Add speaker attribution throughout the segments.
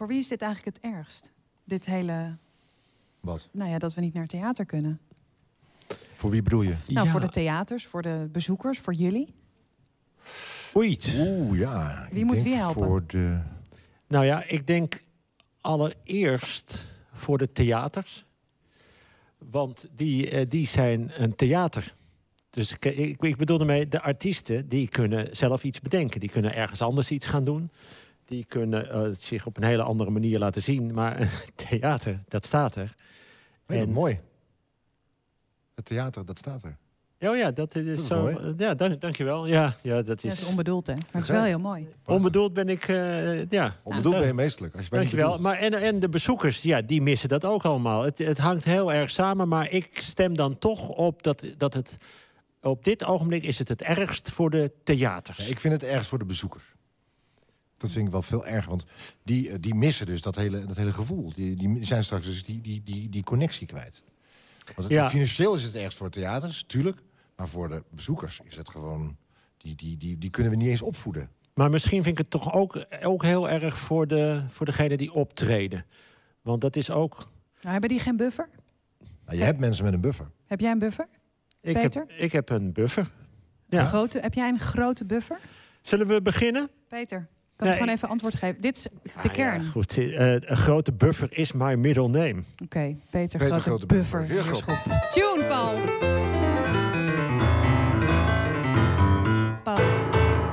Speaker 1: Voor wie is dit eigenlijk het ergst? Dit hele,
Speaker 2: Wat?
Speaker 1: nou ja, dat we niet naar theater kunnen.
Speaker 2: Voor wie bedoel je?
Speaker 1: Nou,
Speaker 3: Ja.
Speaker 1: voor de theaters, voor de bezoekers, voor jullie.
Speaker 3: Oei.
Speaker 2: Oeh, ja.
Speaker 1: Wie
Speaker 2: ik
Speaker 1: moet wie helpen?
Speaker 2: Voor de...
Speaker 3: Nou ja, ik denk allereerst voor de theaters. Want die, eh, die zijn een theater. Dus ik, ik, ik bedoel ermee, de artiesten die kunnen zelf iets bedenken. Die kunnen ergens anders iets gaan doen. Die kunnen eh, zich op een hele andere manier laten zien. Maar theater, dat staat er. En-
Speaker 2: mooi. Het theater, dat staat er.
Speaker 3: Oh ja, dat is,
Speaker 2: is
Speaker 3: zo.
Speaker 2: mooi.
Speaker 3: Ja, dank, dankjewel. Ja, ja, dat
Speaker 1: Ja, dat
Speaker 3: is.
Speaker 1: is onbedoeld, hè? Maar het is wel heel mooi.
Speaker 3: onbedoeld ben ik. eh, ja.
Speaker 2: Onbedoeld
Speaker 3: Ja.
Speaker 2: ben je meestelijk. Als je
Speaker 3: Dankjewel. Maar en, en de bezoekers, ja, die missen dat ook allemaal. Het, het hangt heel erg samen, maar ik stem dan toch op dat, dat het... Op dit ogenblik is het het ergst voor de theaters.
Speaker 2: Ja, ik vind het ergst voor de bezoekers. Dat vind ik wel veel erger, want die, eh, die missen dus dat hele, dat hele gevoel. Die, die zijn straks dus die, die, die, die connectie kwijt. Want het-
Speaker 3: Ja.
Speaker 2: Financieel is het ergst voor theaters, tuurlijk. Maar voor de bezoekers is het gewoon... Die, die, die, die kunnen we niet eens opvoeden.
Speaker 3: Maar misschien vind ik het toch ook, ook heel erg voor, de, voor degenen die optreden. Want dat is ook...
Speaker 1: Nou, hebben die geen buffer?
Speaker 2: Nou, je hebt mensen met een buffer.
Speaker 1: Heb jij een buffer?
Speaker 3: Ik
Speaker 1: Peter?
Speaker 3: heb, ik heb een buffer.
Speaker 1: Een
Speaker 3: Ja.
Speaker 1: grote, heb jij een grote buffer?
Speaker 3: Zullen we beginnen?
Speaker 1: Peter, kan
Speaker 3: Nee,
Speaker 1: ik gewoon even antwoord geven? Dit is de
Speaker 3: Ah,
Speaker 1: kern.
Speaker 3: Ja, goed, eh, een grote buffer is my middle name.
Speaker 1: Oké, Peter,
Speaker 2: Peter,
Speaker 1: grote,
Speaker 2: grote
Speaker 1: buffer.
Speaker 2: buffer. Heerschop.
Speaker 1: Tune, Paul. Paul,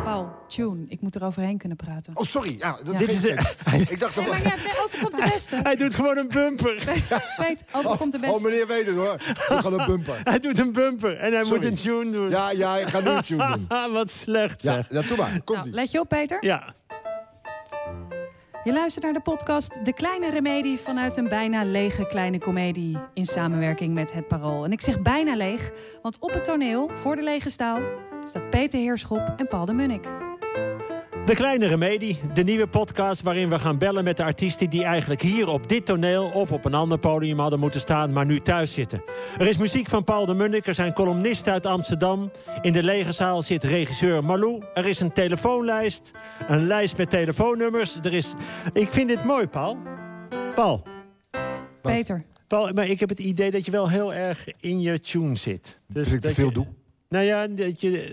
Speaker 1: Paul, tune. Ik moet er overheen kunnen praten.
Speaker 2: Oh, sorry. Ja, dat
Speaker 1: Ja.
Speaker 3: Dit is,
Speaker 2: vergeet ik. Ik dacht
Speaker 1: Nee,
Speaker 2: dat...
Speaker 1: maar ja, overkomt de beste.
Speaker 3: hij doet gewoon een bumper.
Speaker 1: Weet, overkomt de
Speaker 2: Oh,
Speaker 1: beste.
Speaker 2: meneer weet het hoor. Ik ga een bumper.
Speaker 3: Hij doet een bumper en hij
Speaker 2: Sorry.
Speaker 3: moet een tune doen.
Speaker 2: Ja, ja, ik ga nu een tune doen.
Speaker 3: Ah, wat slecht
Speaker 2: Ja,
Speaker 3: zeg.
Speaker 2: ja doe maar. Komt
Speaker 1: Nou, let je op, Peter.
Speaker 3: Ja.
Speaker 1: Je luistert naar de podcast De Kleine Remedie vanuit een bijna lege kleine komedie in samenwerking met Het Parool. En ik zeg bijna leeg, want op het toneel, voor de lege staal, staat Peter Heerschop en Paul de Munnik.
Speaker 3: De Kleine Remedie, de nieuwe podcast waarin we gaan bellen met de artiesten die eigenlijk hier op dit toneel of op een ander podium hadden moeten staan, maar nu thuis zitten. Er is muziek van Paul de Munnik, er zijn columnisten uit Amsterdam. In de lege zaal zit regisseur Malou. Er is een telefoonlijst, een lijst met telefoonnummers. Er is... Ik vind dit mooi, Paul. Paul?
Speaker 1: Peter,
Speaker 3: Paul, maar ik heb het idee dat je wel heel erg in je tune zit. Dus
Speaker 2: Dat ik
Speaker 3: dat
Speaker 2: veel
Speaker 3: je-
Speaker 2: doe.
Speaker 3: Nou ja,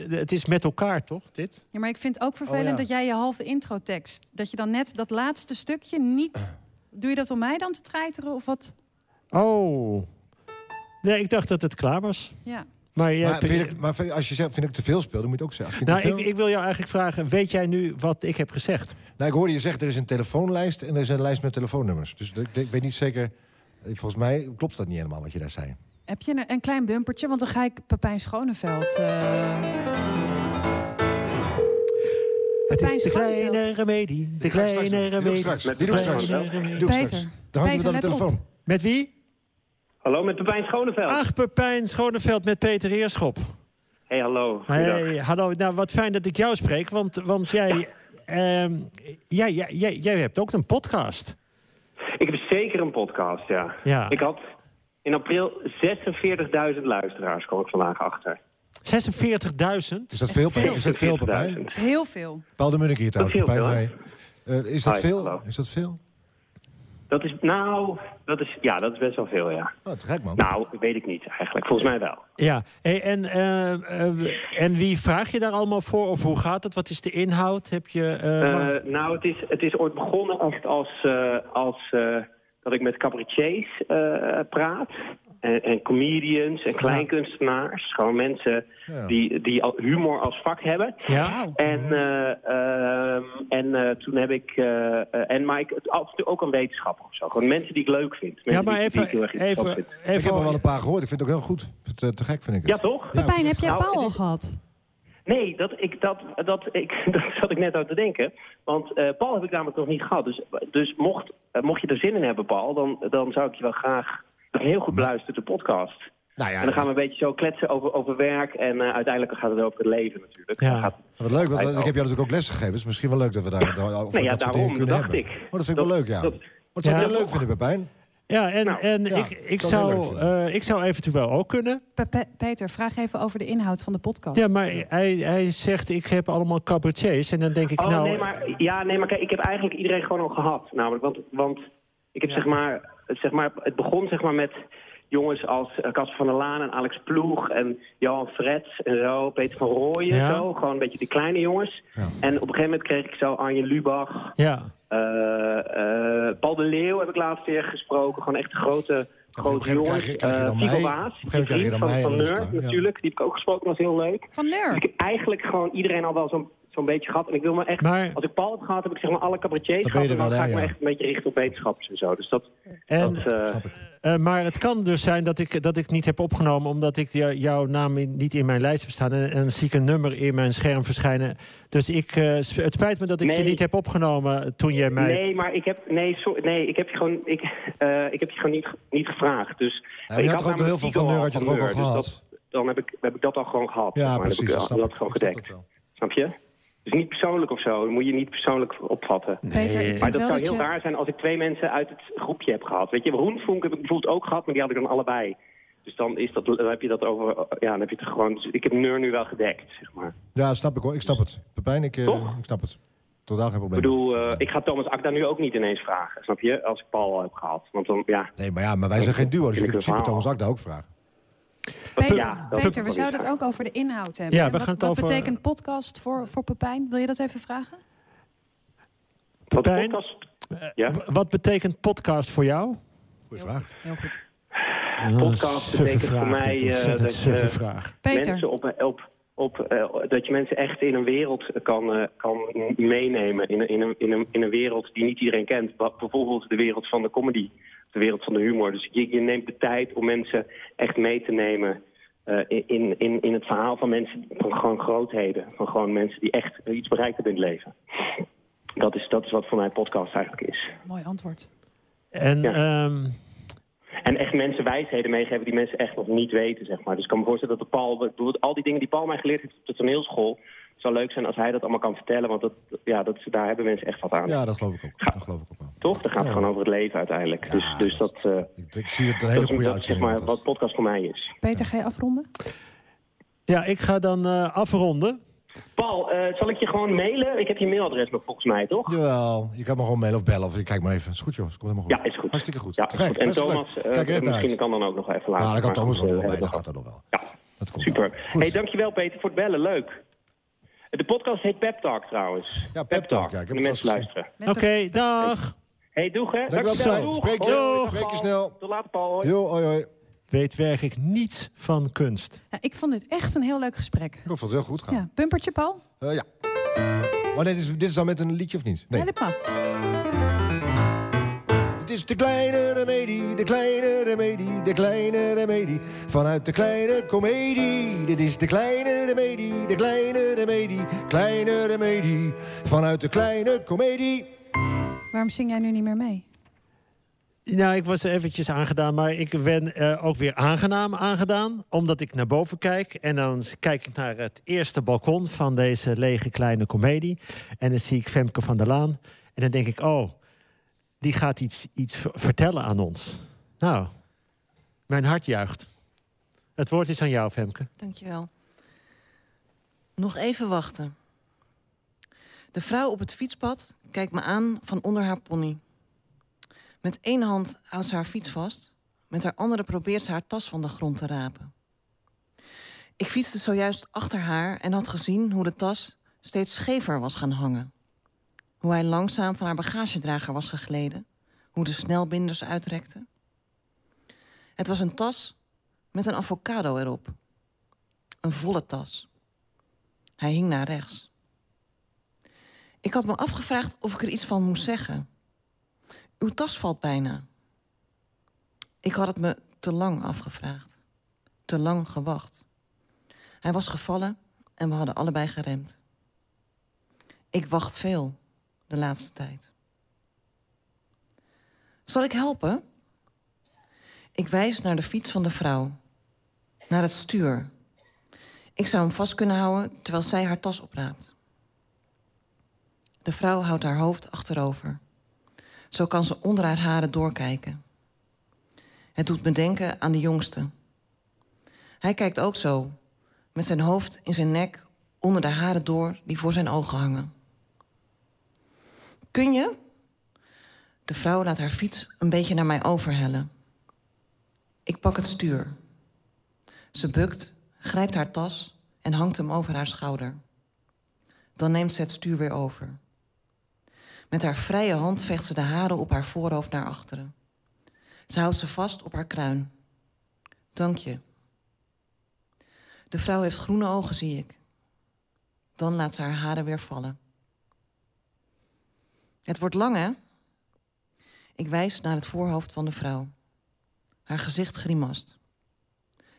Speaker 3: het is met elkaar, toch, dit?
Speaker 1: ja, maar ik vind het ook vervelend
Speaker 2: Oh, ja.
Speaker 1: dat jij je halve introtekst, dat je dan net dat laatste stukje niet... Doe je dat om mij dan te treiteren of wat?
Speaker 3: Oh. Nee, ik dacht dat het klaar was.
Speaker 1: Ja.
Speaker 3: Maar, jij
Speaker 2: Maar, vind ik, maar als je zegt, vind ik te veel speel, dan moet je het ook zeggen.
Speaker 3: Nou, ik, ik wil jou eigenlijk vragen, weet jij nu wat ik heb gezegd?
Speaker 2: Nou, ik hoorde je zeggen, er is een telefoonlijst en er is een lijst met telefoonnummers. Dus ik, ik weet niet zeker, eh, volgens mij klopt dat niet helemaal wat je daar zei.
Speaker 1: Heb je een, een klein bumpertje? Want dan ga ik Pepijn Schoneveld... eh,
Speaker 3: Het is de kleine remedie, de kleine
Speaker 2: doen. Die doe ik
Speaker 3: remedie.
Speaker 2: straks. Die doe ik straks.
Speaker 1: Peter,
Speaker 2: straks. Dan hangen we dan de telefoon.
Speaker 3: Met wie?
Speaker 4: Hallo, met Pepijn Schoneveld.
Speaker 3: Ach, Pepijn Schoneveld met Peter Heerschop.
Speaker 4: Hey, hallo.
Speaker 3: Hey, hallo. Nou, wat fijn dat ik jou spreek, want, want jij, ehm, jij, jij, jij, jij hebt ook een podcast.
Speaker 4: Ik heb zeker een podcast, ja.
Speaker 3: Ja.
Speaker 4: Ik had in april 46.000 luisteraars, kwam ik vandaag achter.
Speaker 3: 46.000?
Speaker 2: Is dat veel, Pepijn? Is dat veel, Pepijn?
Speaker 4: 46.000.
Speaker 1: Het is heel veel.
Speaker 2: Paul de Munnik hier trouwens, Pepijn.
Speaker 4: heel
Speaker 2: Hey. Eh, is dat
Speaker 4: Hi,
Speaker 2: veel?
Speaker 4: hallo.
Speaker 2: Is dat veel?
Speaker 4: Dat is, nou, dat is, ja, dat is best wel veel, ja.
Speaker 2: Oh, gek, man.
Speaker 4: Nou, weet ik niet eigenlijk. Volgens mij wel.
Speaker 3: Ja, Hey, en, eh, eh, en wie vraag je daar allemaal voor? Of hoe gaat het? Wat is de inhoud? Heb je,
Speaker 4: nou, het is, het is ooit begonnen echt als, eh, als eh, dat ik met cabaretiers eh, praat. En, en comedians en kleinkunstenaars. Gewoon mensen
Speaker 2: Ja.
Speaker 4: die, die humor als vak hebben.
Speaker 3: ja?
Speaker 4: En, eh, ehm, en eh, toen heb ik. en maar ik, af en toe ook een wetenschapper of zo. Gewoon mensen die ik leuk vind. Mensen
Speaker 3: Ja, maar
Speaker 4: die, die
Speaker 3: even,
Speaker 4: ik
Speaker 3: even,
Speaker 2: ik heb er
Speaker 3: even,
Speaker 2: wel een paar gehoord. Ik vind het ook heel goed. Eh, te gek, vind ik het.
Speaker 4: Ja, toch?
Speaker 1: Pepijn, heb jij
Speaker 4: Nou,
Speaker 1: Paul al
Speaker 4: is-
Speaker 1: gehad?
Speaker 4: Nee, dat, ik, dat, dat, ik, dat zat ik net aan te denken. Want eh, Paul heb ik namelijk nog niet gehad. Dus, dus mocht, eh, mocht je er zin in hebben, Paul, dan, dan zou ik je wel graag heel goed beluisteren, de podcast.
Speaker 2: Nou ja,
Speaker 4: En dan gaan we een beetje zo kletsen over, over werk. En eh, uiteindelijk gaat het over het leven natuurlijk.
Speaker 3: Ja.
Speaker 4: Gaat-
Speaker 2: Wat leuk, want ik heb jou natuurlijk ook les gegeven. Het is misschien wel leuk dat we daar, daar over
Speaker 4: Nou ja,
Speaker 2: dat soort
Speaker 4: daarom
Speaker 2: dingen kunnen
Speaker 4: dacht
Speaker 2: hebben.
Speaker 4: ik.
Speaker 2: Oh, dat vind ik wel leuk, ja.
Speaker 4: dat-
Speaker 2: Wat zou
Speaker 3: Ja.
Speaker 2: je leuk vinden, Pepijn?
Speaker 3: Ja, en,
Speaker 4: Nou,
Speaker 3: en
Speaker 2: ja,
Speaker 3: ik, ik,
Speaker 2: zou
Speaker 3: eh, ik zou eventueel ook kunnen.
Speaker 1: Pe- Pe- Peter, vraag even over de inhoud van de podcast.
Speaker 3: Ja, maar hij, hij zegt, ik heb allemaal cabaretiers. En dan denk ik,
Speaker 4: Oh,
Speaker 3: nou...
Speaker 4: nee, maar, ja, nee, maar kijk, ik heb eigenlijk iedereen gewoon al gehad. Namelijk, want, want ik heb zeg maar, het, zeg maar, het begon zeg maar met jongens als eh, Casper van der Laan en Alex Ploeg en Johan Frets en zo, Peter van Rooyen
Speaker 3: Ja.
Speaker 4: zo. Gewoon een beetje die kleine jongens.
Speaker 2: Ja.
Speaker 4: En op een gegeven moment kreeg ik zo Arjen Lubach,
Speaker 3: Ja,
Speaker 4: Paul de Leeuw heb ik laatst weer gesproken. Gewoon echt grote,
Speaker 2: een
Speaker 4: grote
Speaker 2: gegeven moment
Speaker 4: jongens.
Speaker 2: krijg je- krijg je
Speaker 4: Eh,
Speaker 2: dan
Speaker 4: Fico
Speaker 2: mij.
Speaker 4: Waas,
Speaker 2: Op een gegeven moment krijg je
Speaker 4: die
Speaker 2: dan
Speaker 4: vriend
Speaker 2: mij
Speaker 4: van, van natuurlijk. Die heb ik ook gesproken, dat was heel leuk.
Speaker 1: Van
Speaker 4: Dus ik heb eigenlijk gewoon iedereen al wel zo'n zo'n beetje gehad. En ik wil me echt,
Speaker 3: Maar-
Speaker 4: als ik Paul heb gehad, heb ik zeg maar alle cabaretiers gehad. En
Speaker 2: er
Speaker 4: dan ga ik me
Speaker 2: ja.
Speaker 4: echt een beetje richten op wetenschappers en zo. Dus dat,
Speaker 3: en,
Speaker 4: dat eh,
Speaker 3: eh, maar het kan dus zijn dat ik, dat ik niet heb opgenomen... omdat ik jou- jouw naam in- niet in mijn lijst heb staan... en, zie ik een nummer in mijn scherm verschijnen. Dus ik, eh, het spijt me dat ik je niet heb opgenomen toen jij mij...
Speaker 4: Nee, maar ik heb, nee, sorry, nee, ik heb je gewoon, ik, eh, ik heb je gewoon niet, niet gevraagd. Dus,
Speaker 2: maar je
Speaker 4: ik
Speaker 2: had toch ook heel veel van Neur, had je
Speaker 4: al
Speaker 2: er ook al
Speaker 4: dus
Speaker 2: gehad?
Speaker 4: dat- dan heb ik, heb ik dat al gewoon gehad. zeg
Speaker 2: Ja,
Speaker 4: maar. Dan
Speaker 2: precies.
Speaker 4: Heb ik,
Speaker 2: dat
Speaker 4: dat
Speaker 2: ik.
Speaker 4: gewoon gedekt. Snap je? Dus niet persoonlijk of zo. Dat moet je niet persoonlijk opvatten.
Speaker 1: Ik
Speaker 3: Nee.
Speaker 4: Maar dat zou
Speaker 1: dat
Speaker 4: heel
Speaker 1: je...
Speaker 4: raar zijn als ik twee mensen uit het groepje heb gehad. Weet je, Roenvonk heb ik bijvoorbeeld ook gehad, maar die had ik dan allebei. Dus dan, is dat, dan heb je dat over... Ja, dan heb je het gewoon... Dus ik heb Neur nu wel gedekt, zeg maar.
Speaker 2: Ja, snap ik hoor. Ik snap het. Pepijn, ik, eh,
Speaker 4: Toch?
Speaker 2: ik snap het. Totaal geen
Speaker 4: Ik
Speaker 2: probleem.
Speaker 4: bedoel, eh, ik ga Thomas Akda nu ook niet ineens vragen, snap je? Als ik Paul heb gehad. Want dan, ja...
Speaker 2: Nee, maar ja, maar wij zijn geen duo, dus je
Speaker 4: Vind
Speaker 2: kunt
Speaker 4: ik
Speaker 2: in principe. Thomas Akda ook vragen.
Speaker 1: Peter,
Speaker 4: Ja,
Speaker 1: Peter we zouden het ook over de inhoud hebben.
Speaker 3: Ja, we
Speaker 1: wat
Speaker 3: gaan het
Speaker 1: wat
Speaker 3: over-
Speaker 1: betekent podcast voor, voor Pepijn? Wil je dat even vragen?
Speaker 4: Wat
Speaker 3: Pepijn?
Speaker 4: podcast... Ja?
Speaker 3: W- Wat betekent podcast voor jou?
Speaker 2: Goeie vraag.
Speaker 1: Heel goed.
Speaker 4: Podcast
Speaker 3: Een
Speaker 4: betekent voor
Speaker 3: vraag,
Speaker 4: mij, eh, dat je-
Speaker 3: vraag.
Speaker 1: Peter,
Speaker 4: Mensen op, op, op, eh, dat je mensen echt in een wereld kan, eh, kan meenemen. In, een- in, een, in, een, in een wereld die niet iedereen kent. Wat- Bijvoorbeeld de wereld van de comedy. De wereld van de humor. Dus je, je neemt de tijd om mensen echt mee te nemen... eh, in, in, in het verhaal van mensen, van gewoon grootheden. Van gewoon mensen die echt iets bereikt hebben in het leven. Dat is, dat is wat voor mij podcast eigenlijk is.
Speaker 1: mooi antwoord.
Speaker 3: En
Speaker 4: Ja.
Speaker 3: ehm,
Speaker 4: En echt mensen wijsheden meegeven die mensen echt nog niet weten, zeg maar. Dus ik kan me voorstellen dat de Paul... bijvoorbeeld Al die dingen die Paul mij geleerd heeft op de toneelschool... het zou leuk zijn als hij dat allemaal kan vertellen. Want dat, ja, dat, daar hebben mensen echt wat aan.
Speaker 2: Ja, dat geloof ik ook. Dat geloof ik ook wel.
Speaker 4: Toch? Dat gaat
Speaker 2: Ja.
Speaker 4: gewoon over het leven uiteindelijk. dus,
Speaker 2: Ja,
Speaker 4: dus dat, eh,
Speaker 2: Ik, ik zie het een hele goede
Speaker 4: is zeg
Speaker 2: uitzending.
Speaker 4: maar wat podcast voor mij is.
Speaker 1: Peter, ga je afronden?
Speaker 3: ja, ik ga dan eh, afronden.
Speaker 4: Paul, eh, zal ik je gewoon mailen? Ik heb je mailadres nog volgens mij, toch?
Speaker 2: Jawel, je kan me gewoon mailen of bellen. Of kijk maar even. Is goed joh, is helemaal goed.
Speaker 4: Ja, is goed.
Speaker 2: Hartstikke goed.
Speaker 4: Ja, is goed. En Thomas,
Speaker 2: Kijk
Speaker 4: misschien
Speaker 2: uit.
Speaker 4: kan dan ook nog even laten.
Speaker 2: Ja, dan kan Thomas nog wel bij. Dat gaat er nog wel.
Speaker 4: Ja,
Speaker 2: Dat komt
Speaker 4: super. Hey, dankjewel Peter voor het bellen. Leuk. De podcast heet Pep Talk trouwens.
Speaker 2: Ja, Pep Talk, ja, ik heb
Speaker 4: de
Speaker 2: het
Speaker 4: mensen luisteren.
Speaker 3: Oké, dag.
Speaker 4: Hey, doeg hè.
Speaker 2: Dankjewel. Spreek je. Spreek snel.
Speaker 4: Tot later Paul. Hoi.
Speaker 2: Jo, hoi, hoi.
Speaker 3: Weet werkelijk niets van kunst.
Speaker 1: Ja, ik vond dit echt een heel leuk gesprek.
Speaker 2: Ik dat het heel goed gaat.
Speaker 1: Ja, bumpertje, Paul?
Speaker 2: Eh, ja. Maar nee, dit, is, dit is dan met een liedje of niet? Nee.
Speaker 1: Ja, dit mag.
Speaker 2: Het is de kleine remedie, de kleine remedie, de kleine remedie. Vanuit de kleine komedie. Dit is de kleine remedie, de kleine remedie, kleine remedie. Vanuit de kleine komedie.
Speaker 1: Waarom zing jij nu niet meer mee?
Speaker 3: Nou, ik was eventjes aangedaan, maar ik ben eh, ook weer aangenaam aangedaan. Omdat ik naar boven kijk en dan kijk ik naar het eerste balkon van deze lege kleine komedie. En dan zie ik Femke van der Laan. En dan denk ik, oh, die gaat iets, iets vertellen aan ons. Nou, mijn hart juicht. Het woord is aan jou, Femke.
Speaker 5: Dankjewel. Nog even wachten. De vrouw op het fietspad kijkt me aan van onder haar pony. Met één hand houdt ze haar fiets vast. Met haar andere probeert ze haar tas van de grond te rapen. Ik fietste zojuist achter haar en had gezien hoe de tas steeds schever was gaan hangen. Hoe hij langzaam van haar bagagedrager was gegleden. Hoe de snelbinders uitrekten. Het was een tas met een avocado erop. Een volle tas. Hij hing naar rechts. Ik had me afgevraagd of ik er iets van moest zeggen. Uw tas valt bijna. Ik had het me te lang afgevraagd. Te lang gewacht. Hij was gevallen en we hadden allebei geremd. Ik wacht veel de laatste tijd. Zal ik helpen? Ik wijs naar de fiets van de vrouw. Naar het stuur. Ik zou hem vast kunnen houden terwijl zij haar tas opraapt. De vrouw houdt haar hoofd achterover. Zo kan ze onder haar haren doorkijken. Het doet me denken aan de jongste. Hij kijkt ook zo, met zijn hoofd in zijn nek onder de haren door die voor zijn ogen hangen. Kun je? De vrouw laat haar fiets een beetje naar mij overhellen. Ik pak het stuur. Ze bukt, grijpt haar tas en hangt hem over haar schouder. Dan neemt ze het stuur weer over. Met haar vrije hand veegt ze de haren op haar voorhoofd naar achteren. Ze houdt ze vast op haar kruin. Dank je. De vrouw heeft groene ogen, zie ik. Dan laat ze haar haren weer vallen. Het wordt lang, hè? Ik wijs naar het voorhoofd van de vrouw. Haar gezicht grimast.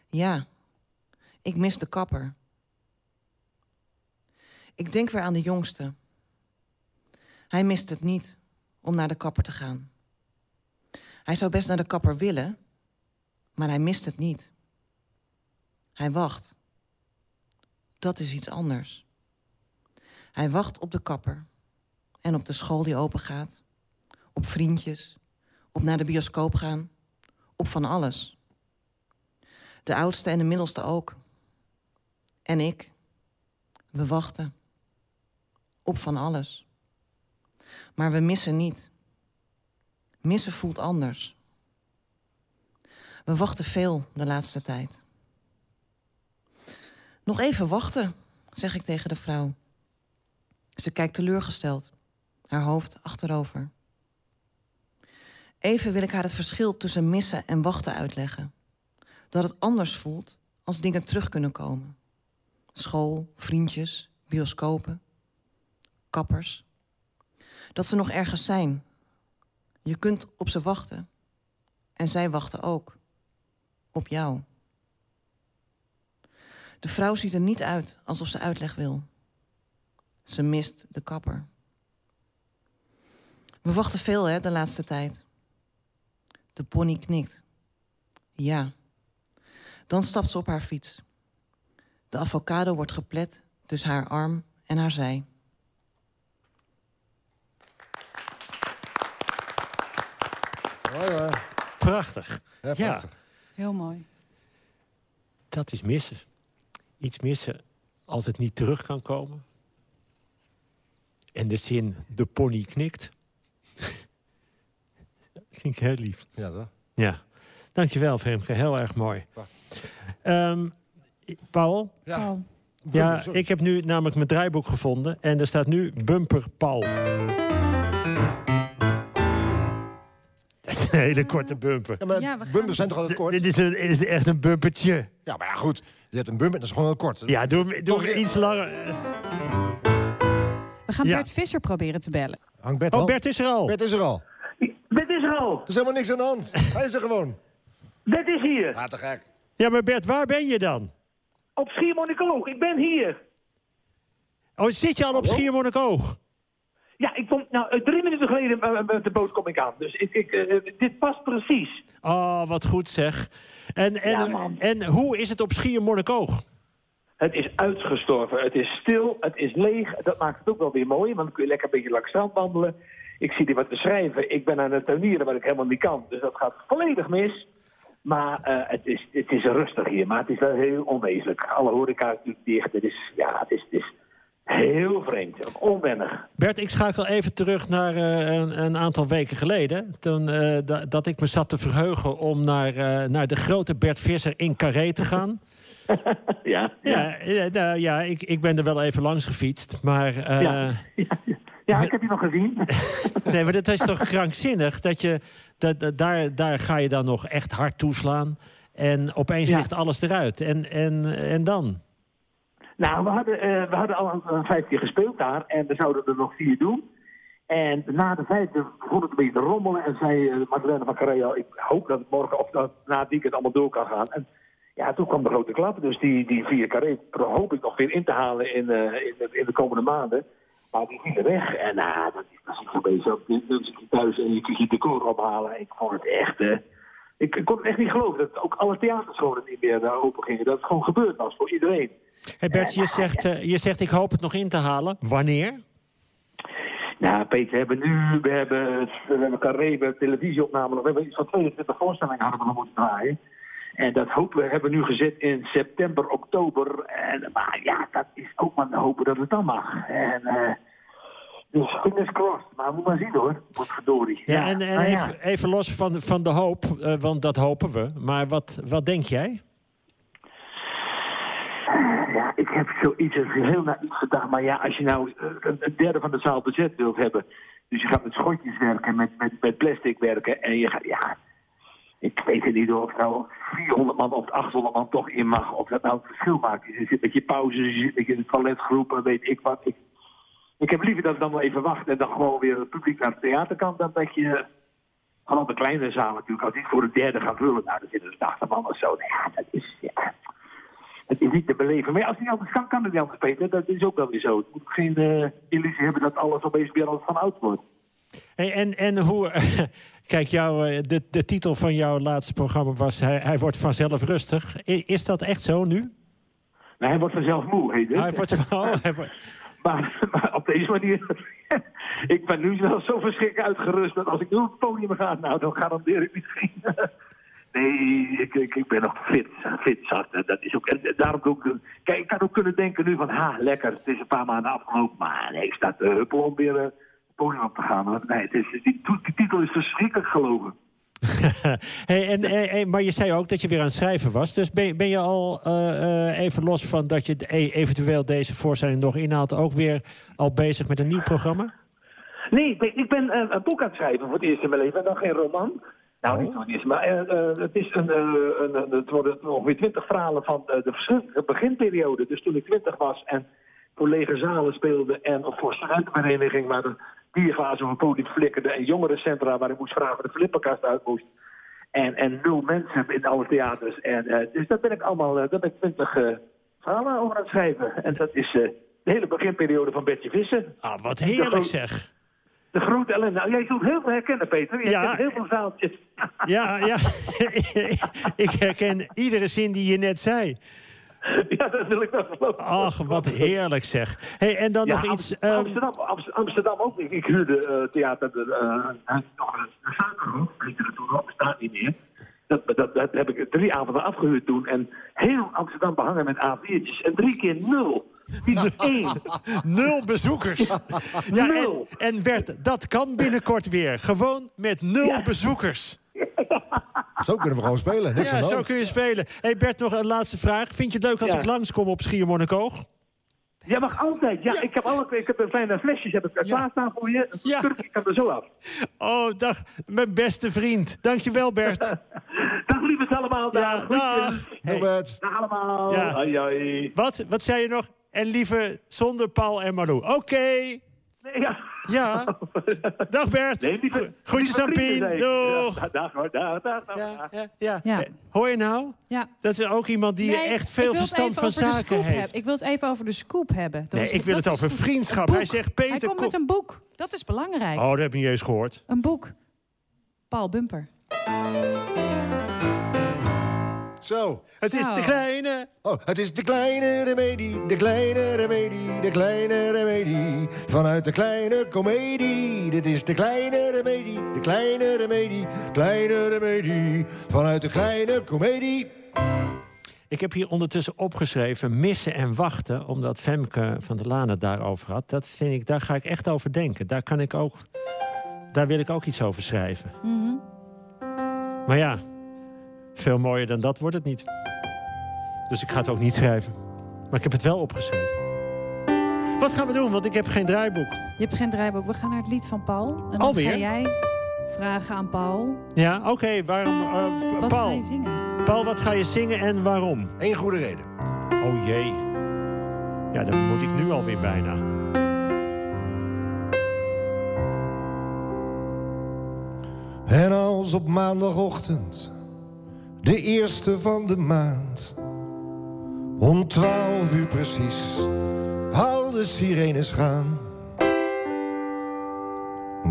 Speaker 5: Ja, ik mis de kapper. Ik denk weer aan de jongste. Hij mist het niet om naar de kapper te gaan. Hij zou best naar de kapper willen, maar hij mist het niet. Hij wacht. Dat is iets anders. Hij wacht op de kapper en op de school die open gaat, op vriendjes, op naar de bioscoop gaan, op van alles. De oudste en de middelste ook. En ik. We wachten. Op van alles. Maar we missen niet. Missen voelt anders. We wachten veel de laatste tijd. Nog even wachten, zeg ik tegen de vrouw. Ze kijkt teleurgesteld, haar hoofd achterover. Even wil ik haar het verschil tussen missen en wachten uitleggen. Dat het anders voelt als dingen terug kunnen komen. School, vriendjes, bioscopen, kappers. Dat ze nog ergens zijn. Je kunt op ze wachten. En zij wachten ook. Op jou. De vrouw ziet er niet uit alsof ze uitleg wil. Ze mist de kapper. We wachten veel, hè, de laatste tijd. De pony knikt. Ja. Dan stapt ze op haar fiets. De avocado wordt geplet tussen haar arm en haar zij.
Speaker 2: Mooi hoor.
Speaker 3: Prachtig.
Speaker 2: Ja, prachtig.
Speaker 1: Heel mooi.
Speaker 3: Dat is missen. Iets missen als het niet terug kan komen. En de zin, de pony knikt. Vind ik heel lief.
Speaker 2: Ja, toch?
Speaker 3: Ja. Dankjewel, Femke. Heel erg mooi. Ehm, Paul,
Speaker 2: Ja.
Speaker 1: Oh.
Speaker 3: ja, ik heb nu namelijk mijn draaiboek gevonden. En er staat nu Bumper Paul. Dat is een hele korte bumper.
Speaker 2: Ja, maar
Speaker 1: Ja, we gaan-
Speaker 2: bumpers zijn toch altijd kort?
Speaker 3: Dit is, een, is echt een bumpertje.
Speaker 2: Ja, maar ja, goed. Je hebt een bumper, dat is gewoon heel kort.
Speaker 3: Ja, doe, iets langer.
Speaker 1: We gaan
Speaker 3: Ja.
Speaker 1: Bert Visser proberen te bellen.
Speaker 2: Hangt Bert
Speaker 3: Oh,
Speaker 2: al?
Speaker 3: Bert is er al.
Speaker 2: Bert is er al.
Speaker 6: Er al.
Speaker 2: Er is helemaal niks aan de hand. Hij is er gewoon.
Speaker 6: Bert is hier.
Speaker 2: Ja, te gek.
Speaker 3: Ja, maar Bert, waar ben je dan?
Speaker 6: Op Schiermonnikoog. Ik ben hier.
Speaker 3: Oh, zit je al op Schiermonnikoog?
Speaker 6: Ja, ik kom... Nou, eh, drie minuten geleden eh, met de boot kom ik aan. Dus ik, ik, eh, dit past precies.
Speaker 3: Oh, wat goed zeg. En, en,
Speaker 6: Ja,
Speaker 3: en hoe is het op Schiermonnikoog?
Speaker 6: Het is uitgestorven. Het is stil. Het is leeg. Dat maakt het ook wel weer mooi. Want dan kun je lekker een beetje langs het strand wandelen. Ik zie hier wat te schrijven. Ik ben aan het tuinieren wat ik helemaal niet kan. Dus dat gaat volledig mis. Maar eh, het, is, het is rustig hier. Maar het is wel heel onwezenlijk. Alle horeca is natuurlijk dicht. Het is, ja, het is, het is heel vreemd. Onwennig.
Speaker 3: Bert, ik schakel even terug naar eh, een, een aantal weken geleden. Toen eh, da- dat ik me zat te verheugen om naar, naar de grote Bert Visser in Carré te gaan.
Speaker 6: Ja.
Speaker 3: Ja, ja, nou, ja ik, ik ben er wel even langs gefietst. Maar,
Speaker 6: Ja. Ja, ja, ik heb die nog gezien.
Speaker 3: nee, maar dat is toch krankzinnig dat je dat, dat- daar, daar ga je dan nog echt hard toeslaan. En opeens
Speaker 6: Ja.
Speaker 3: ligt alles eruit. En, en, en dan?
Speaker 6: Nou, we hadden, eh, we hadden al een, een vijf keer gespeeld daar en we zouden er nog vier doen. En na de vijfde begon het een beetje te rommelen en zei uh, Magdalena van Carreo, ik hoop dat het morgen of dat na het weekend allemaal door kan gaan. En ja, toen kwam de grote klap, dus die, die vier carré hoop ik nog weer in te halen in, eh, in, in de komende maanden. Maar die vielen weg en nou, dat is precies zo bezig. Dan zit je thuis en je kunt je decor ophalen. Ik vond het echt... eh, ik, ik kon het echt niet geloven dat ook alle theaterscholen niet meer open gingen. Dat het gewoon gebeurd was voor iedereen.
Speaker 3: Hey Bert, je zegt, eh, je zegt ik hoop het nog in te halen. Wanneer?
Speaker 6: Nou, Peter, we hebben nu, we hebben, we hebben carré, we hebben televisieopname, we hebben iets van 22 voorstellingen hadden we nog moeten draaien. En dat hopen we, hebben we nu gezet in september, oktober. En, maar ja, dat is ook maar hopen dat het dan mag. En, eh dus fingers crossed. Maar we moeten maar zien hoor, wat verdorie.
Speaker 3: Ja, en, en
Speaker 6: ja.
Speaker 3: even, even los van, van de hoop, eh, want dat hopen we. Maar wat, wat denk jij?
Speaker 6: Ja, ik heb zoiets heel naïef gedaan. Maar ja, als je nou eh, een, een derde van de zaal bezet wilt hebben. Dus je gaat met schotjes werken, met, met, met plastic werken. En je gaat, ja. Ik weet het niet of nou 400 man of 800 man toch in mag. Of dat nou het verschil maakt. Je zit met je pauzes, je zit met je weet ik wat. Ik, ik heb liever dat ik dan wel even wacht en dan gewoon weer het publiek naar het theater kan. Dan dat je gewoon de kleine zaal natuurlijk, als die voor de derde gaan vullen. Nou, dan zitten er 80 man of zo. Dat is. Ja. Het is niet te beleven. Maar als het niet anders kan, kan het niet anders, Peter. Dat is ook wel weer zo. Het moet geen eh, illusie hebben dat alles opeens weer als van oud wordt.
Speaker 3: Hey, en, en hoe. Kijk, jou, eh, de, de titel van jouw laatste programma was Hij, hij wordt vanzelf rustig. I- Is dat echt zo nu?
Speaker 6: Nou, hij wordt vanzelf moe, heet het.
Speaker 3: Hij wordt, oh, hij wordt-
Speaker 6: Maar, maar op deze manier... ik ben nu wel zo verschrikkelijk uitgerust... dat als ik nu op het podium ga, nou, dan garandeer ik niet geen... nee, ik, ik, ik ben nog fit, fit zat. Dat is ook, en daarom ook... Kijk, ik kan ook kunnen denken nu van... Ha, lekker, het is een paar maanden afgelopen. Maar nee, ik sta te huppelen om weer eh, podium op te gaan. hoor. Nee, het is, die, die titel is verschrikkelijk geloven.
Speaker 3: hey, en, maar je zei ook dat je weer aan het schrijven was. Dus ben, ben je al eh, eh, even los van dat je e- eventueel deze voorstelling nog inhaalt... ook weer al bezig met een nieuw programma?
Speaker 6: Nee, ik ben, ik ben eh, een boek aan het schrijven voor het eerst in mijn leven. En dan geen roman. Nou, niet voor het eerst, maar het, is een, een, het worden ongeveer twintig verhalen van de verschillende beginperiode. Dus toen ik twintig was en voor lege zalen speelde... en of voor studentenvereniging waar de bierglazen op het podium flikkerden... en jongerencentra waar ik moest vragen waar de flipperkast uit moest. En, en nul mensen in alle theaters. En, eh, dus dat ben ik allemaal, eh, daar ben ik twintig eh, verhalen over aan het schrijven. En dat is de hele beginperiode van Bertje Vissen.
Speaker 3: Ah, wat heerlijk zeg.
Speaker 6: De grote ellende. Nou, jij zult heel veel herkennen, Peter. Je
Speaker 3: Ja.
Speaker 6: hebt heel veel zaaltjes.
Speaker 3: Ja, ja. ik herken iedere zin die je net zei.
Speaker 6: ja, dat wil ik wel geloven.
Speaker 3: Ach, wat heerlijk zeg. Hey, en dan
Speaker 6: Ja,
Speaker 3: nog
Speaker 6: Am-
Speaker 3: iets... ehm,
Speaker 6: Amsterdam, Amst- Amsterdam ook. Ik, ik huurde eh, theater, eh, nog een, suikerhoek, nog, bestaat niet meer. Dat, dat, dat heb ik drie avonden afgehuurd toen. En heel Amsterdam behangen met A4'tjes. En drie keer nul. Niet één.
Speaker 3: Nul bezoekers. Ja, en,
Speaker 6: Nul.
Speaker 3: en Bert, dat kan binnenkort weer. Gewoon met nul
Speaker 6: Ja.
Speaker 3: bezoekers.
Speaker 2: Zo kunnen we gewoon spelen. Niks
Speaker 3: Ja, zo kun je spelen. hey Bert, nog een laatste vraag. Vind je het leuk als
Speaker 6: Ja.
Speaker 3: ik langskom op Schiermonnikoog?
Speaker 6: Jij mag altijd. Ja, ik heb, alle, ik heb een kleine flesjes heb ik klaarstaan voor je. Een
Speaker 3: Ja.
Speaker 6: kan er zo af.
Speaker 3: Oh, dag, mijn beste vriend. Dankjewel, Bert.
Speaker 6: Dag lieverd allemaal.
Speaker 3: ja,
Speaker 6: Dag.
Speaker 3: dag.
Speaker 6: Groetjes.
Speaker 3: Hey,
Speaker 2: Robert.
Speaker 6: Dag allemaal.
Speaker 3: Ja.
Speaker 6: Hoi, hoi.
Speaker 3: wat, wat zei je nog? En liever zonder Paul en Marou. Oké.
Speaker 6: Nee, ja.
Speaker 3: Ja. Dag Bert.
Speaker 6: Nee, lieve,
Speaker 3: Gro- Groetjes
Speaker 6: lieve
Speaker 3: aan Pien. Doeg.
Speaker 6: Ja, dag hoor, dag, dag, dag.
Speaker 3: Ja, ja, ja.
Speaker 1: Ja.
Speaker 3: Hoor je nou?
Speaker 1: Ja.
Speaker 3: Dat is ook iemand die
Speaker 1: Nee,
Speaker 3: echt veel verstand van zaken heeft.
Speaker 1: Ik wil het even over de scoop hebben. Dat
Speaker 3: Nee,
Speaker 1: is-
Speaker 3: ik wil het over vriendschap. Hij zegt, Peter,
Speaker 1: Hij komt
Speaker 3: kom-
Speaker 1: met een boek. Dat is belangrijk.
Speaker 3: Oh, dat heb ik niet eens gehoord.
Speaker 1: Een boek. Paul Bumper.
Speaker 2: Zo.
Speaker 3: Het is de kleine.
Speaker 2: Oh, het is de kleine remedie, de kleine remedie, de kleine remedie. Vanuit de kleine komedie. Dit is de kleine remedie, de kleine remedie, kleine remedie. Vanuit de kleine komedie.
Speaker 3: Ik heb hier ondertussen opgeschreven missen en wachten, omdat Femke van der Laan het daarover had. Dat vind ik, daar ga ik echt over denken. Daar kan ik ook, daar wil ik ook iets over schrijven.
Speaker 1: Mhm.
Speaker 3: Maar ja, veel mooier dan dat wordt het niet. Dus ik ga het ook niet schrijven. Maar ik heb het wel opgeschreven. Wat gaan we doen? Want ik heb geen draaiboek.
Speaker 1: Je hebt geen draaiboek. We gaan naar het lied van Paul. En dan
Speaker 3: Alweer?
Speaker 1: ga jij vragen aan Paul.
Speaker 3: Ja, oké. waarom? eh,
Speaker 1: Wat ga
Speaker 3: Paul,
Speaker 1: je zingen?
Speaker 3: Paul, wat ga je zingen en waarom?
Speaker 2: Eén goede reden.
Speaker 3: Oh jee. Ja, dan moet ik nu alweer bijna.
Speaker 2: En als op maandagochtend, de eerste van de maand, om twaalf uur precies, al de sirenes gaan.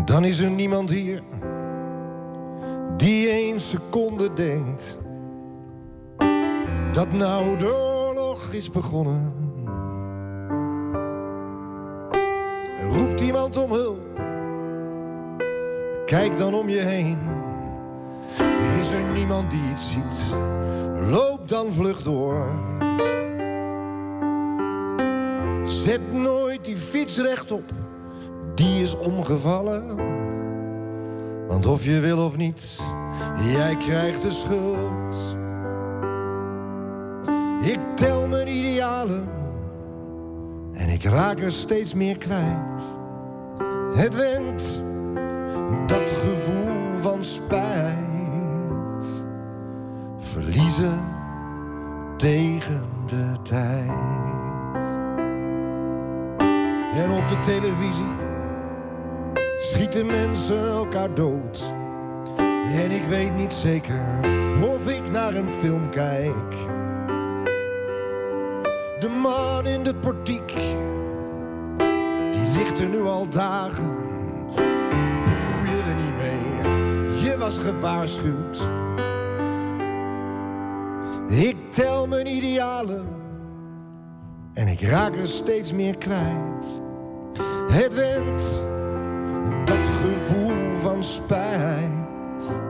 Speaker 2: Dan is er niemand hier die één seconde denkt dat nou oorlog is begonnen. Roept iemand om hulp? Kijk dan om je heen. Is er niemand die iets ziet? Loop dan vlug door. Zet nooit die fiets rechtop, die is omgevallen. Want of je wil of niet, jij krijgt de schuld. Ik tel mijn idealen en ik raak er steeds meer kwijt. Het went, dat gevoel van spijt. Verliezen tegen de tijd. En op de televisie schieten mensen elkaar dood. En ik weet niet zeker of ik naar een film kijk. De man in de portiek, die ligt er nu al dagen. Bemoei je er niet mee, je was gewaarschuwd. Ik tel mijn idealen en ik raak er steeds meer kwijt. Het went, dat gevoel van spijt.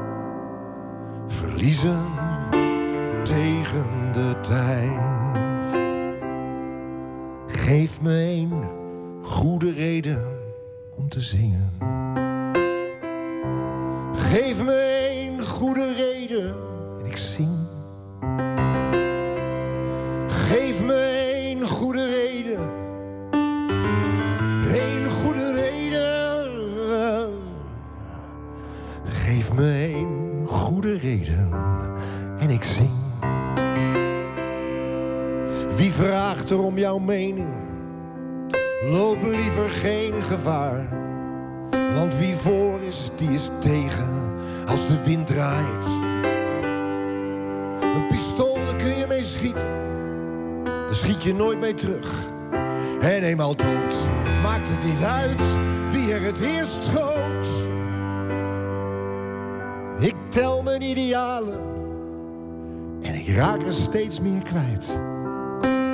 Speaker 2: Verliezen tegen de tijd. Geef me een goede reden om te zingen. Geef me een goede je nooit mee terug. En eenmaal dood, maakt het niet uit wie er het eerst schoot. Ik tel mijn idealen en ik raak er steeds meer kwijt.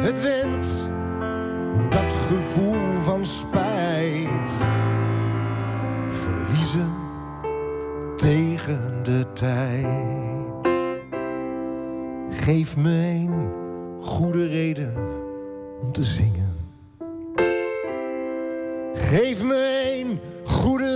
Speaker 2: Het went, dat gevoel van spijt. Verliezen tegen de tijd. Geef me een goede reden om te zingen. Geef me een goede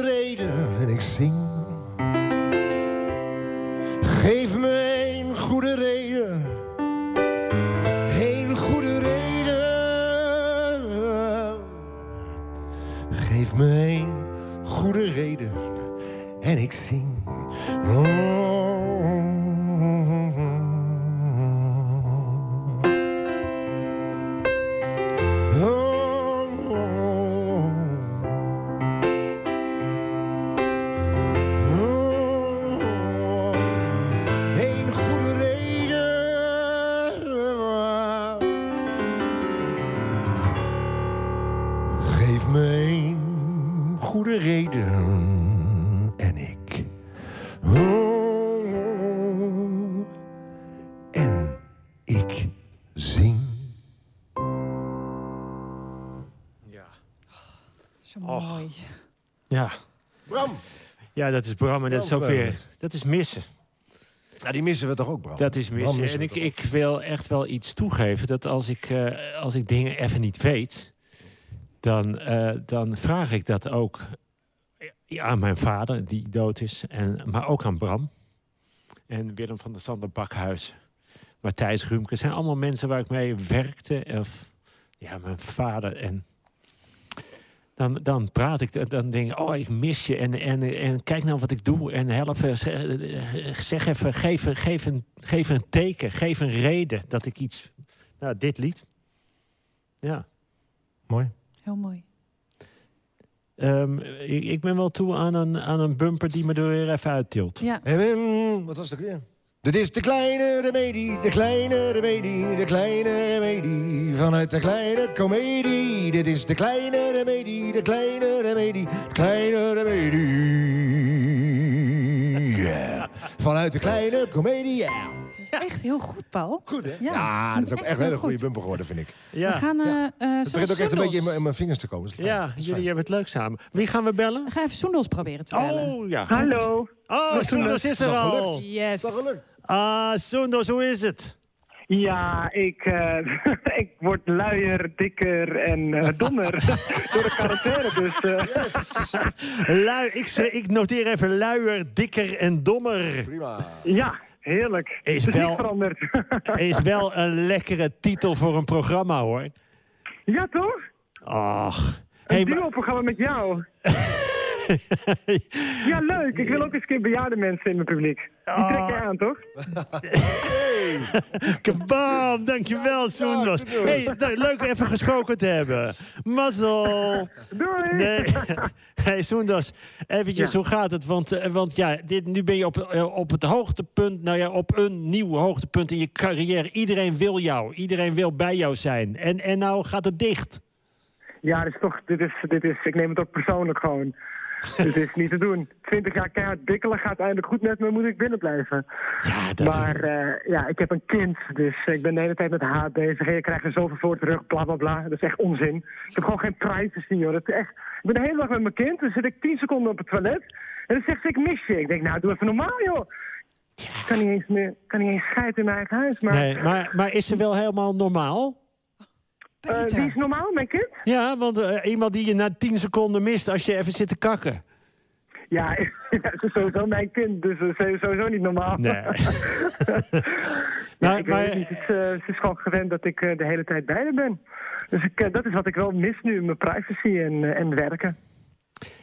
Speaker 2: reden en ik. Oh, en ik zing.
Speaker 3: Ja.
Speaker 1: Zo
Speaker 3: Och.
Speaker 1: mooi.
Speaker 3: Ja.
Speaker 2: Bram,
Speaker 3: ja, dat is Bram en dat is ook weer... Dat is missen.
Speaker 2: ja, die missen we toch ook, Bram?
Speaker 3: Dat is missen.
Speaker 2: missen
Speaker 3: En ik, ik wil echt wel iets toegeven. Dat als ik, eh, als ik dingen even niet weet... Dan, eh, dan vraag ik dat ook ja, aan mijn vader, die dood is. En, maar ook aan Bram. En Willem van der Sander Bakhuis. Matthijs Rumke. zijn allemaal mensen waar ik mee werkte. Of ja, mijn vader. En dan, dan praat ik, dan denk ik, oh, ik mis je. En, en, en kijk nou wat ik doe. En help, eh, zeg, zeg even, geef, geef, een, geef een teken, geef een reden dat ik iets... Nou, dit lied. Ja.
Speaker 2: Mooi.
Speaker 1: Heel mooi.
Speaker 3: Ehm, ik, ik ben wel toe aan een, aan een bumper die me er weer even uittilt.
Speaker 1: Ja.
Speaker 2: En, wat was het ook weer? Dit is de kleine remedie, de kleine remedie, de kleine remedie. Vanuit de kleine komedie. Dit is de kleine remedie, de kleine remedie, de kleine remedie. Yeah. Vanuit de kleine komedie, yeah.
Speaker 1: Echt heel goed, Paul.
Speaker 2: Goed, hè?
Speaker 1: Ja,
Speaker 2: Ja,
Speaker 1: dat
Speaker 2: is ook
Speaker 1: is
Speaker 2: echt een hele
Speaker 1: heel
Speaker 2: goede
Speaker 1: goed.
Speaker 2: bumper geworden, vind ik.
Speaker 1: We gaan... eh
Speaker 2: Ja.
Speaker 1: eh,
Speaker 2: Het begint ook echt een beetje in mijn, in mijn vingers te komen. Is
Speaker 3: ja
Speaker 2: is
Speaker 3: jullie hebben het leuk samen. Wie gaan we bellen?
Speaker 1: We gaan even Soendels proberen te bellen.
Speaker 3: Oh, ja.
Speaker 4: Hallo.
Speaker 3: Oh, Soendos is er al.
Speaker 2: gelukt?
Speaker 1: Yes.
Speaker 2: Dat gelukt.
Speaker 3: Ah, Soendos, hoe is het?
Speaker 7: Ja, ik, eh, ik word luier, dikker en eh, dommer door de quarantaine. Dus eh,
Speaker 3: Lui, ik, ik noteer even luier, dikker en dommer.
Speaker 2: Prima.
Speaker 7: ja, heerlijk.
Speaker 3: Is wel-
Speaker 7: veranderd.
Speaker 3: Is wel een lekkere titel voor een programma, hoor.
Speaker 7: ja, toch?
Speaker 3: Ach.
Speaker 7: Een
Speaker 3: Hey,
Speaker 7: duo-programma met jou. Ja, leuk. Ik wil ook eens een keer bejaarde mensen in mijn publiek. Die trek je aan, toch?
Speaker 3: Kabam, dankjewel, Soendos. Hey, nou, leuk even gesproken te hebben. Mazzel.
Speaker 7: Doei!
Speaker 3: Nee. Hey, Soendos, eventjes,
Speaker 7: Ja.
Speaker 3: hoe gaat het? Want, eh, want ja, dit, nu ben je op, eh, op het hoogtepunt, nou ja, op een nieuw hoogtepunt in je carrière. Iedereen wil jou, iedereen wil bij jou zijn. En, en nou gaat het dicht.
Speaker 7: Ja, dit is toch, dit is, dit is, ik neem het ook persoonlijk gewoon. dit is niet te doen. Twintig jaar keihard bikkelen gaat eindelijk goed met me, moet ik binnen blijven.
Speaker 3: Ja, dat
Speaker 7: Maar eh, ja, ik heb een kind, dus ik ben de hele tijd met haat bezig. En je krijgt er zoveel voor terug, bla bla bla. Dat is echt onzin. Ik heb gewoon geen privacy, joh. Dat is echt... Ik ben de hele dag met mijn kind, dan zit ik tien seconden op het toilet. En dan zegt ze, ik mis je. Ik denk, nou, doe even normaal, joh. Ik kan niet eens, meer, kan niet eens scheiden in mijn eigen huis. Maar
Speaker 3: Nee, maar, maar is ze wel helemaal normaal?
Speaker 7: Eh,
Speaker 1: Peter.
Speaker 7: wie is normaal, mijn kind?
Speaker 3: Ja, want eh, iemand die je na 10 seconden mist als je even zit te kakken.
Speaker 7: Ja, ze is sowieso mijn kind, dus eh, is sowieso niet normaal.
Speaker 3: Nee.
Speaker 7: Ja,
Speaker 3: Maar-
Speaker 7: het niet. Het is, eh, ze is gewoon gewend dat ik eh, de hele tijd bij haar ben. Dus ik, eh, dat is wat ik wel mis nu, mijn privacy en, eh, en werken.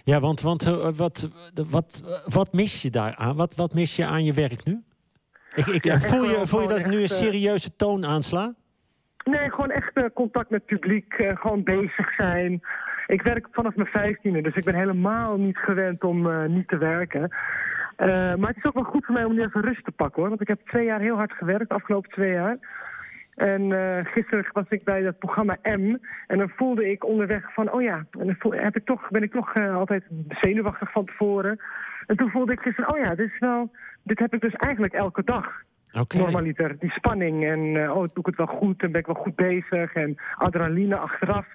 Speaker 3: Ja, want, want eh, wat, wat, wat mis je daar aan? Wat, wat mis je aan je werk nu? Ik, ik,
Speaker 7: Ja,
Speaker 3: voel, je, voel je dat ik nu een
Speaker 7: eh,
Speaker 3: serieuze toon aansla?
Speaker 7: Nee, gewoon echt eh, contact met het publiek, eh, gewoon bezig zijn. Ik werk vanaf mijn vijftiende, dus ik ben helemaal niet gewend om eh, niet te werken. Maar het is ook wel goed voor mij om nu even rust te pakken hoor. Want ik heb twee jaar heel hard gewerkt, de afgelopen twee jaar. En gisteren was ik bij dat programma M. En dan voelde ik onderweg van, oh ja, en dan heb ik toch, ben ik toch altijd zenuwachtig van tevoren. En toen voelde ik gisteren, oh ja, dit is wel, dit heb ik dus eigenlijk elke dag.
Speaker 3: Oké.
Speaker 7: Normaliter, die spanning en eh, oh, doe ik het wel goed en ben ik wel goed bezig en adrenaline achteraf.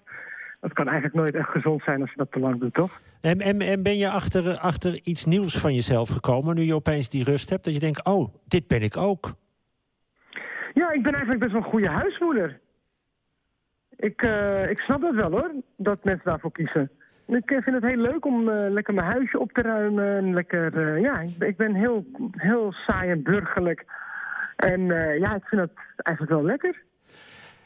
Speaker 7: Dat kan eigenlijk nooit echt gezond zijn als je dat te lang doet, toch?
Speaker 3: En, en, en ben je achter, achter iets nieuws van jezelf gekomen nu je opeens die rust hebt? Dat je denkt, oh, dit ben ik ook.
Speaker 7: Ja, ik ben eigenlijk best wel een goede huismoeder. Ik, eh, ik snap dat wel hoor, dat mensen daarvoor kiezen. Ik eh, vind het heel leuk om lekker mijn huisje op te ruimen. En lekker, ja, ik, ben- ik ben heel, heel saai en burgerlijk. En eh, ja, ik vind dat eigenlijk wel lekker.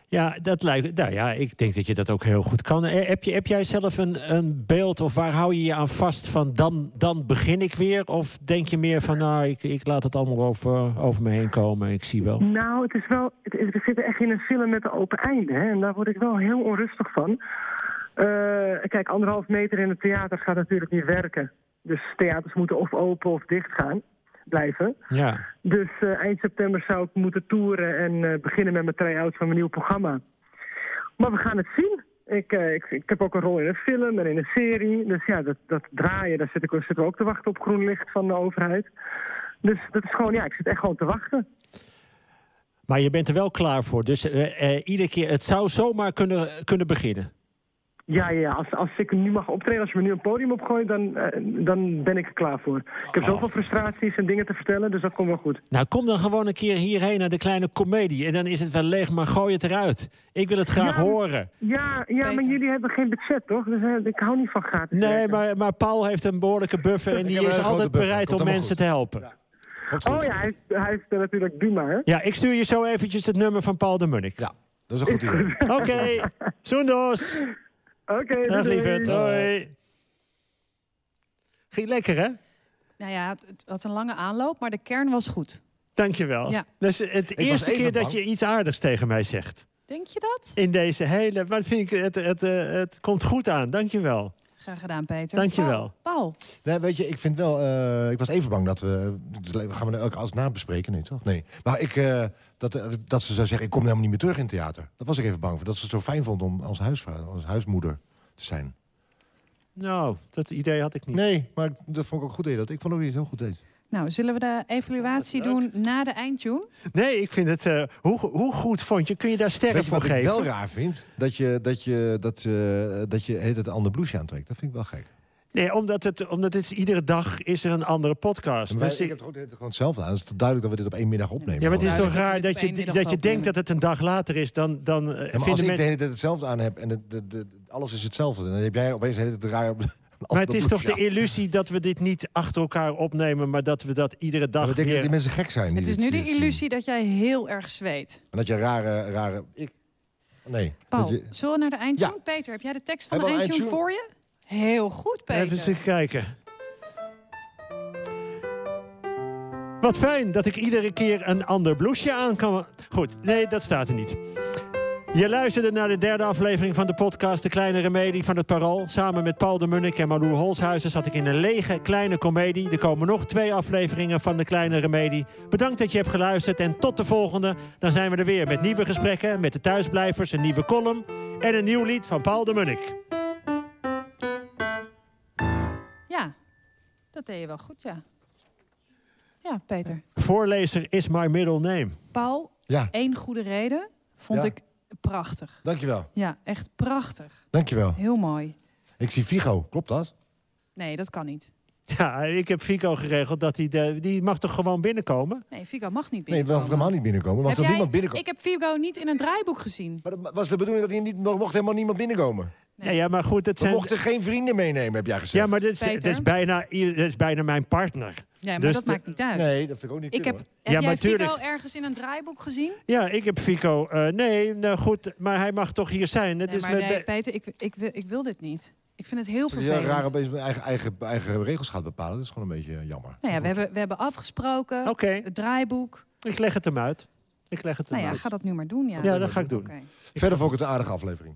Speaker 3: Ja, dat lijkt. Nou ja, ik denk dat je dat ook heel goed kan. Eh, Heb, je, heb jij zelf een, een beeld of waar hou je je aan vast van dan, dan begin ik weer? Of denk je meer van nou, ik, ik laat het allemaal over, over me heen komen, ik zie wel.
Speaker 7: Nou, het is wel. Het, we zitten echt in een film met een open einde. Hè, en daar word ik wel heel onrustig van. Eh, kijk, anderhalf meter in het theater gaat natuurlijk niet werken. Dus theaters moeten of open of dicht gaan. Blijven.
Speaker 3: Ja.
Speaker 7: Dus eh, eind september zou ik moeten toeren en eh, beginnen met mijn try-out van mijn nieuw programma. Maar we gaan het zien. Ik, eh, ik, ik heb ook een rol in een film en in een serie. Dus ja, dat, dat draaien, daar zit ik, zitten we ook te wachten op groen licht van de overheid. Dus dat is gewoon, ja, ik zit echt gewoon te wachten.
Speaker 3: Maar je bent er wel klaar voor. Dus iedere keer, het zou zomaar kunnen, kunnen beginnen.
Speaker 7: Ja, ja, ja. Als, als ik nu mag optreden, als je me nu een podium opgooit, dan, eh, dan ben ik er klaar voor. Ik heb zoveel frustraties en dingen te vertellen, dus dat komt wel goed.
Speaker 3: Nou, kom dan gewoon een keer hierheen naar de kleine komedie. En dan is het wel leeg, maar gooi het eruit. Ik wil het graag
Speaker 7: Ja,
Speaker 3: horen.
Speaker 7: Ja, ja maar jullie hebben geen budget, toch? Dus eh, ik hou niet van gratis
Speaker 3: Nee, maar, maar Paul heeft een behoorlijke buffer en die is altijd bereid
Speaker 2: Komt
Speaker 3: om mensen te helpen.
Speaker 7: Oh ja, hij hij is natuurlijk Duma, hè?
Speaker 3: Ja, ik stuur je zo eventjes het nummer van Paul de Munnik.
Speaker 2: Ja, dat is een goed idee.
Speaker 3: Oké, Soendos.
Speaker 7: Oké,
Speaker 3: Dag
Speaker 7: doei, doei.
Speaker 3: lieverd, hoi. Ging lekker, hè?
Speaker 1: Nou ja, het- had een lange aanloop, maar de kern was goed.
Speaker 3: Dankjewel.
Speaker 1: Ja.
Speaker 3: Dus het eerste keer dat je iets aardigs tegen mij zegt.
Speaker 1: Denk je dat?
Speaker 3: In deze hele... Maar vind ik, het, het, het, het komt goed aan. Dankjewel.
Speaker 1: Graag gedaan, Peter.
Speaker 3: Dankjewel.
Speaker 1: Paul, Paul.
Speaker 2: Nee, weet je, ik vind wel... eh, ik was even bang dat we... Gaan we elke als na bespreken? Nee, toch? Nee. Maar ik... eh, dat, eh, dat ze zou zeggen, ik kom helemaal niet meer terug in het theater. Dat was ik even bang voor. Dat ze het zo fijn vond om als, huisvrouw, als huismoeder te zijn.
Speaker 3: Nou, dat idee had ik niet.
Speaker 2: Nee, maar dat vond ik ook goed deed. Dat. Ik vond ook niet heel goed deed.
Speaker 1: Nou, zullen we de evaluatie doen na de eindtune?
Speaker 3: Nee, ik vind het... eh, hoe, hoe goed vond je? Kun je daar sterren
Speaker 2: Weet je
Speaker 3: voor
Speaker 2: wat ik
Speaker 3: geven?
Speaker 2: wel raar vind? Dat je, dat je, dat, eh, dat je het een ander blouseje aantrekt. Dat vind ik wel gek.
Speaker 3: Nee, omdat het, omdat het is, iedere dag is er een andere podcast.
Speaker 2: Wij-
Speaker 3: Dus
Speaker 2: ik
Speaker 3: ik-
Speaker 2: heb het gewoon, gewoon hetzelfde aan. Het is toch duidelijk dat we dit op één middag opnemen.
Speaker 3: ja, maar het is toch raar dat je, dat je denkt dat het een dag later is. Dan, dan eh,
Speaker 2: Ja, maar als
Speaker 3: vinden
Speaker 2: ik de
Speaker 3: mensen...
Speaker 2: hele tijd hetzelfde aan heb en het, de, de, alles is hetzelfde... dan heb jij opeens de hele tijd raar op
Speaker 3: Maar het is toch de illusie dat we dit niet achter elkaar opnemen... maar dat we dat iedere
Speaker 2: Maar
Speaker 3: dag
Speaker 2: we denken dat die mensen gek zijn.
Speaker 1: Het is
Speaker 2: dit-
Speaker 1: nu de
Speaker 2: zien.
Speaker 1: illusie dat jij heel erg zweet.
Speaker 2: En dat je rare... rare ik, nee.
Speaker 1: Paul,
Speaker 2: je-
Speaker 1: zullen we naar de eindtune?
Speaker 2: Ja.
Speaker 1: Peter, heb jij de tekst van de eindtune voor je? Heel goed, Peter.
Speaker 3: Even eens kijken. Wat fijn dat ik iedere keer een ander blouseje aan kan. Goed, nee, dat staat er niet. Je luisterde naar de derde aflevering van de podcast De Kleine Remedie van het Parool. Samen met Paul de Munnik en Malou Holshuizen zat ik in een lege kleine komedie. Er komen nog twee afleveringen van De Kleine Remedie. Bedankt dat je hebt geluisterd en tot de volgende. Dan zijn we er weer met nieuwe gesprekken, met de thuisblijvers, een nieuwe column... en een nieuw lied van Paul de Munnik.
Speaker 1: Ja, dat deed je wel goed, ja. Ja, Peter.
Speaker 3: Voorlezer is my middle name.
Speaker 1: Paul,
Speaker 2: Ja,
Speaker 1: één goede reden vond
Speaker 2: Ja.
Speaker 1: ik prachtig.
Speaker 2: dankjewel.
Speaker 1: Ja, echt prachtig.
Speaker 2: Dankjewel.
Speaker 1: Heel mooi.
Speaker 2: Ik zie Figo. Klopt dat?
Speaker 1: Nee, dat kan niet.
Speaker 3: Ja, ik heb Fico geregeld dat hij... De, die mag toch gewoon binnenkomen?
Speaker 1: Nee, Figo mag niet
Speaker 2: Nee,
Speaker 1: binnenkomen.
Speaker 2: mag helemaal niet binnenkomen. Mag
Speaker 1: Heb
Speaker 2: er
Speaker 1: jij-
Speaker 2: niemand binnenkomen?
Speaker 1: Ik heb Figo niet in een draaiboek gezien.
Speaker 2: Maar dat was de bedoeling dat hij niet, er mocht helemaal niemand binnenkomen.
Speaker 3: Ja, ja, maar goed, het
Speaker 2: We mochten geen vrienden meenemen, heb jij gezegd.
Speaker 3: Ja, maar dit is, dit is, bijna, dit is bijna mijn partner.
Speaker 1: Ja, maar
Speaker 3: Dus
Speaker 1: dat
Speaker 3: de-
Speaker 1: maakt niet uit.
Speaker 2: Nee, dat vind ik ook niet
Speaker 1: Ik heb,
Speaker 2: kunnen,
Speaker 1: heb
Speaker 3: Ja,
Speaker 1: jij
Speaker 3: maar tuurlijk.
Speaker 1: ergens in een draaiboek gezien?
Speaker 3: Ja, ik heb Fico... eh, nee, nou goed, maar hij mag toch hier zijn. Het
Speaker 1: Nee,
Speaker 3: is
Speaker 1: maar
Speaker 3: met-
Speaker 1: nee, Peter, ik, ik, wil, ik wil dit niet. Ik vind het heel.
Speaker 2: Dat je
Speaker 1: vervelend.
Speaker 2: raar opeens mijn eigen, eigen, eigen regels gaat bepalen. Dat is gewoon een beetje eh, jammer.
Speaker 1: Nou ja, we hebben, we hebben afgesproken.
Speaker 3: Oké,
Speaker 1: Het draaiboek.
Speaker 3: ik leg het hem uit. Ik leg het hem
Speaker 1: Nou ja,
Speaker 3: uit.
Speaker 1: ga dat nu maar doen. Ja,
Speaker 3: Ja, dat ga ik doen.
Speaker 1: Oké.
Speaker 2: Verder vond ik het een aardige aflevering.